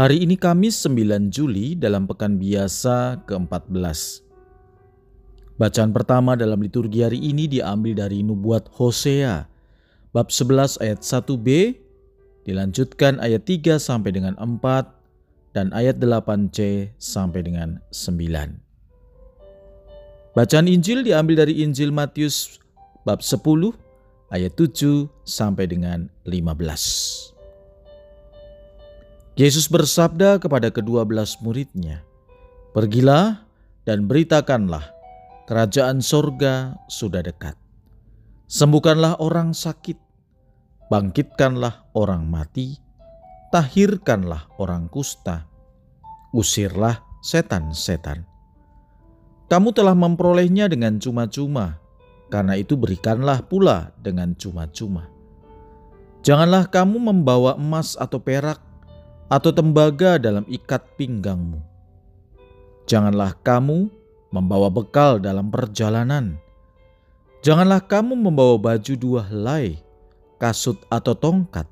Hari ini Kamis 9 Juli dalam pekan biasa ke-14. Bacaan pertama dalam liturgi hari ini diambil dari Nubuat Hosea, bab 11 ayat 1b, dilanjutkan ayat 3 sampai dengan 4, dan ayat 8c sampai dengan 9. Bacaan Injil diambil dari Injil Matius bab 10 ayat 7 sampai dengan 15. Yesus bersabda kepada kedua belas muridnya, Pergilah dan beritakanlah, kerajaan sorga sudah dekat. Sembuhkanlah orang sakit, bangkitkanlah orang mati, tahirkanlah orang kusta, usirlah setan-setan. Kamu telah memperolehnya dengan cuma-cuma, karena itu berikanlah pula dengan cuma-cuma. Janganlah kamu membawa emas atau perak atau tembaga dalam ikat pinggangmu. Janganlah kamu membawa bekal dalam perjalanan. Janganlah kamu membawa baju dua helai, kasut atau tongkat,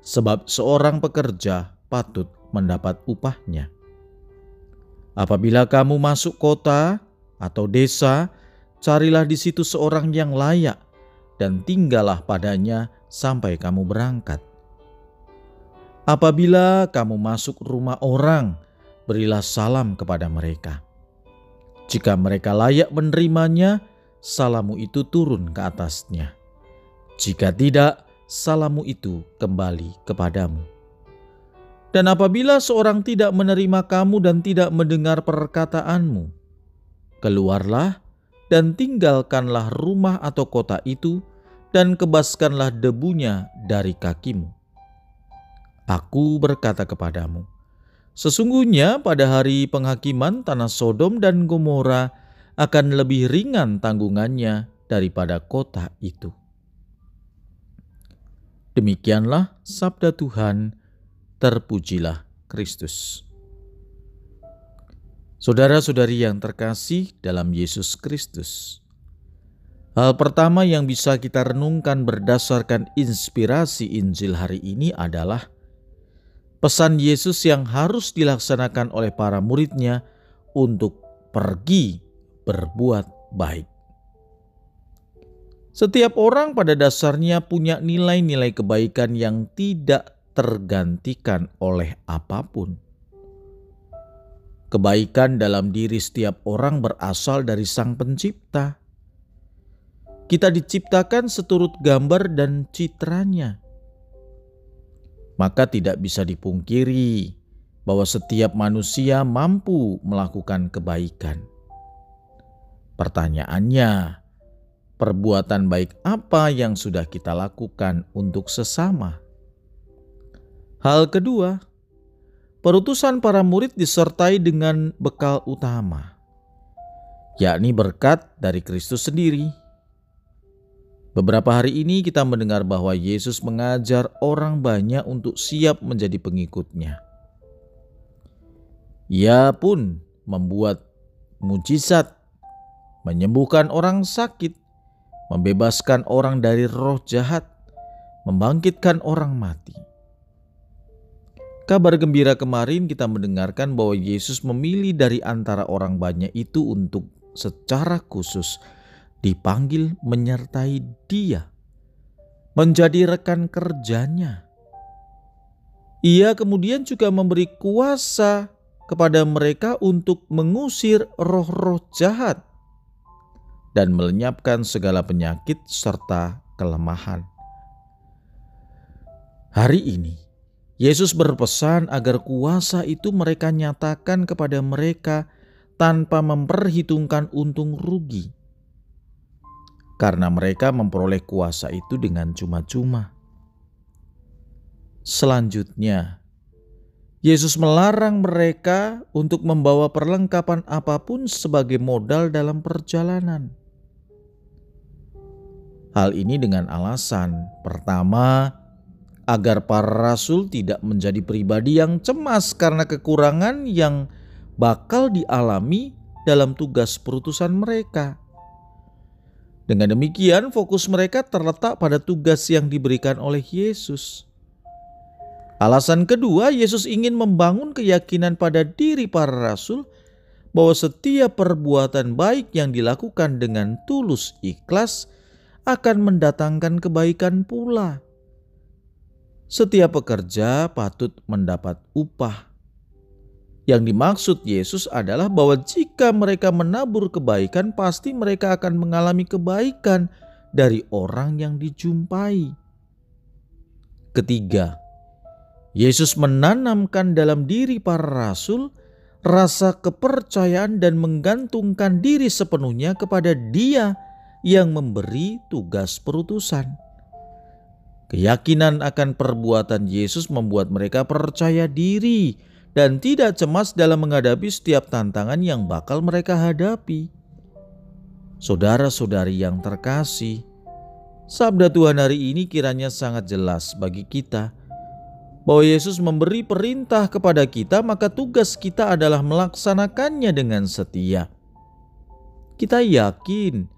sebab seorang pekerja patut mendapat upahnya. Apabila kamu masuk kota atau desa, carilah di situ seorang yang layak dan tinggallah padanya sampai kamu berangkat Apabila kamu masuk rumah orang, berilah salam kepada mereka. Jika mereka layak menerimanya, salamu itu turun ke atasnya. Jika tidak, salamu itu kembali kepadamu. Dan apabila seorang tidak menerima kamu dan tidak mendengar perkataanmu, keluarlah dan tinggalkanlah rumah atau kota itu, dan kebaskanlah debunya dari kakimu Aku berkata kepadamu, sesungguhnya pada hari penghakiman tanah Sodom dan Gomora akan lebih ringan tanggungannya daripada kota itu. Demikianlah sabda Tuhan, terpujilah Kristus. Saudara-saudari yang terkasih dalam Yesus Kristus, hal pertama yang bisa kita renungkan berdasarkan inspirasi Injil hari ini adalah pesan Yesus yang harus dilaksanakan oleh para muridnya untuk pergi berbuat baik. Setiap orang pada dasarnya punya nilai-nilai kebaikan yang tidak tergantikan oleh apa pun. Kebaikan dalam diri setiap orang berasal dari Sang Pencipta. Kita diciptakan seturut gambar dan citranya maka tidak bisa dipungkiri bahwa setiap manusia mampu melakukan kebaikan. Pertanyaannya, perbuatan baik apa yang sudah kita lakukan untuk sesama? Hal kedua, perutusan para murid disertai dengan bekal utama, yakni berkat dari Kristus sendiri Beberapa hari ini kita mendengar bahwa Yesus mengajar orang banyak untuk siap menjadi pengikutnya. Ia pun membuat mujizat, menyembuhkan orang sakit, membebaskan orang dari roh jahat, membangkitkan orang mati. Kabar gembira kemarin kita mendengarkan bahwa Yesus memilih dari antara orang banyak itu untuk secara khusus dipanggil menyertai dia, menjadi rekan kerjanya. Ia kemudian juga memberi kuasa kepada mereka untuk mengusir roh-roh jahat dan melenyapkan segala penyakit serta kelemahan. Hari ini, Yesus berpesan agar kuasa itu mereka nyatakan kepada mereka tanpa memperhitungkan untung rugi karena mereka memperoleh kuasa itu dengan cuma-cuma. Selanjutnya, Yesus melarang mereka untuk membawa perlengkapan apa pun sebagai modal dalam perjalanan. Hal ini dengan alasan pertama, agar para rasul tidak menjadi pribadi yang cemas karena kekurangan yang bakal dialami dalam tugas perutusan mereka. Dengan demikian, fokus mereka terletak pada tugas yang diberikan oleh Yesus. Alasan kedua, Yesus ingin membangun keyakinan pada diri para rasul bahwa setiap perbuatan baik yang dilakukan dengan tulus ikhlas akan mendatangkan kebaikan pula. Setiap pekerja patut mendapat upah. Yang dimaksud Yesus adalah bahwa jika mereka menabur kebaikan, pasti mereka akan mengalami kebaikan dari orang yang dijumpai. Ketiga, Yesus menanamkan dalam diri para rasul rasa kepercayaan dan menggantungkan diri sepenuhnya kepada Dia yang memberi tugas perutusan. Keyakinan akan perbuatan Yesus membuat mereka percaya diri dan tidak cemas dalam menghadapi setiap tantangan yang bakal mereka hadapi. Saudara-saudari yang terkasih, sabda Tuhan hari ini kiranya sangat jelas bagi kita bahwa Yesus memberi perintah kepada kita, maka tugas kita adalah melaksanakannya dengan setia. Kita yakin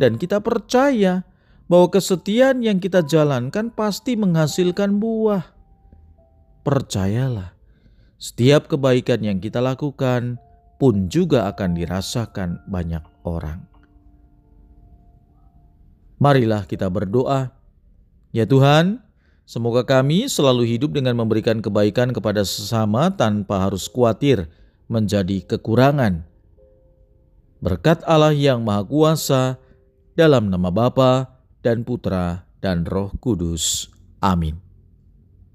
dan kita percaya bahwa kesetiaan yang kita jalankan pasti menghasilkan buah. Percayalah, setiap kebaikan yang kita lakukan pun juga akan dirasakan banyak orang. Marilah kita berdoa. Ya Tuhan, semoga kami selalu hidup dengan memberikan kebaikan kepada sesama tanpa harus khawatir menjadi kekurangan. Berkat Allah yang Maha Kuasa, dalam nama Bapa dan Putra dan Roh Kudus. Amin.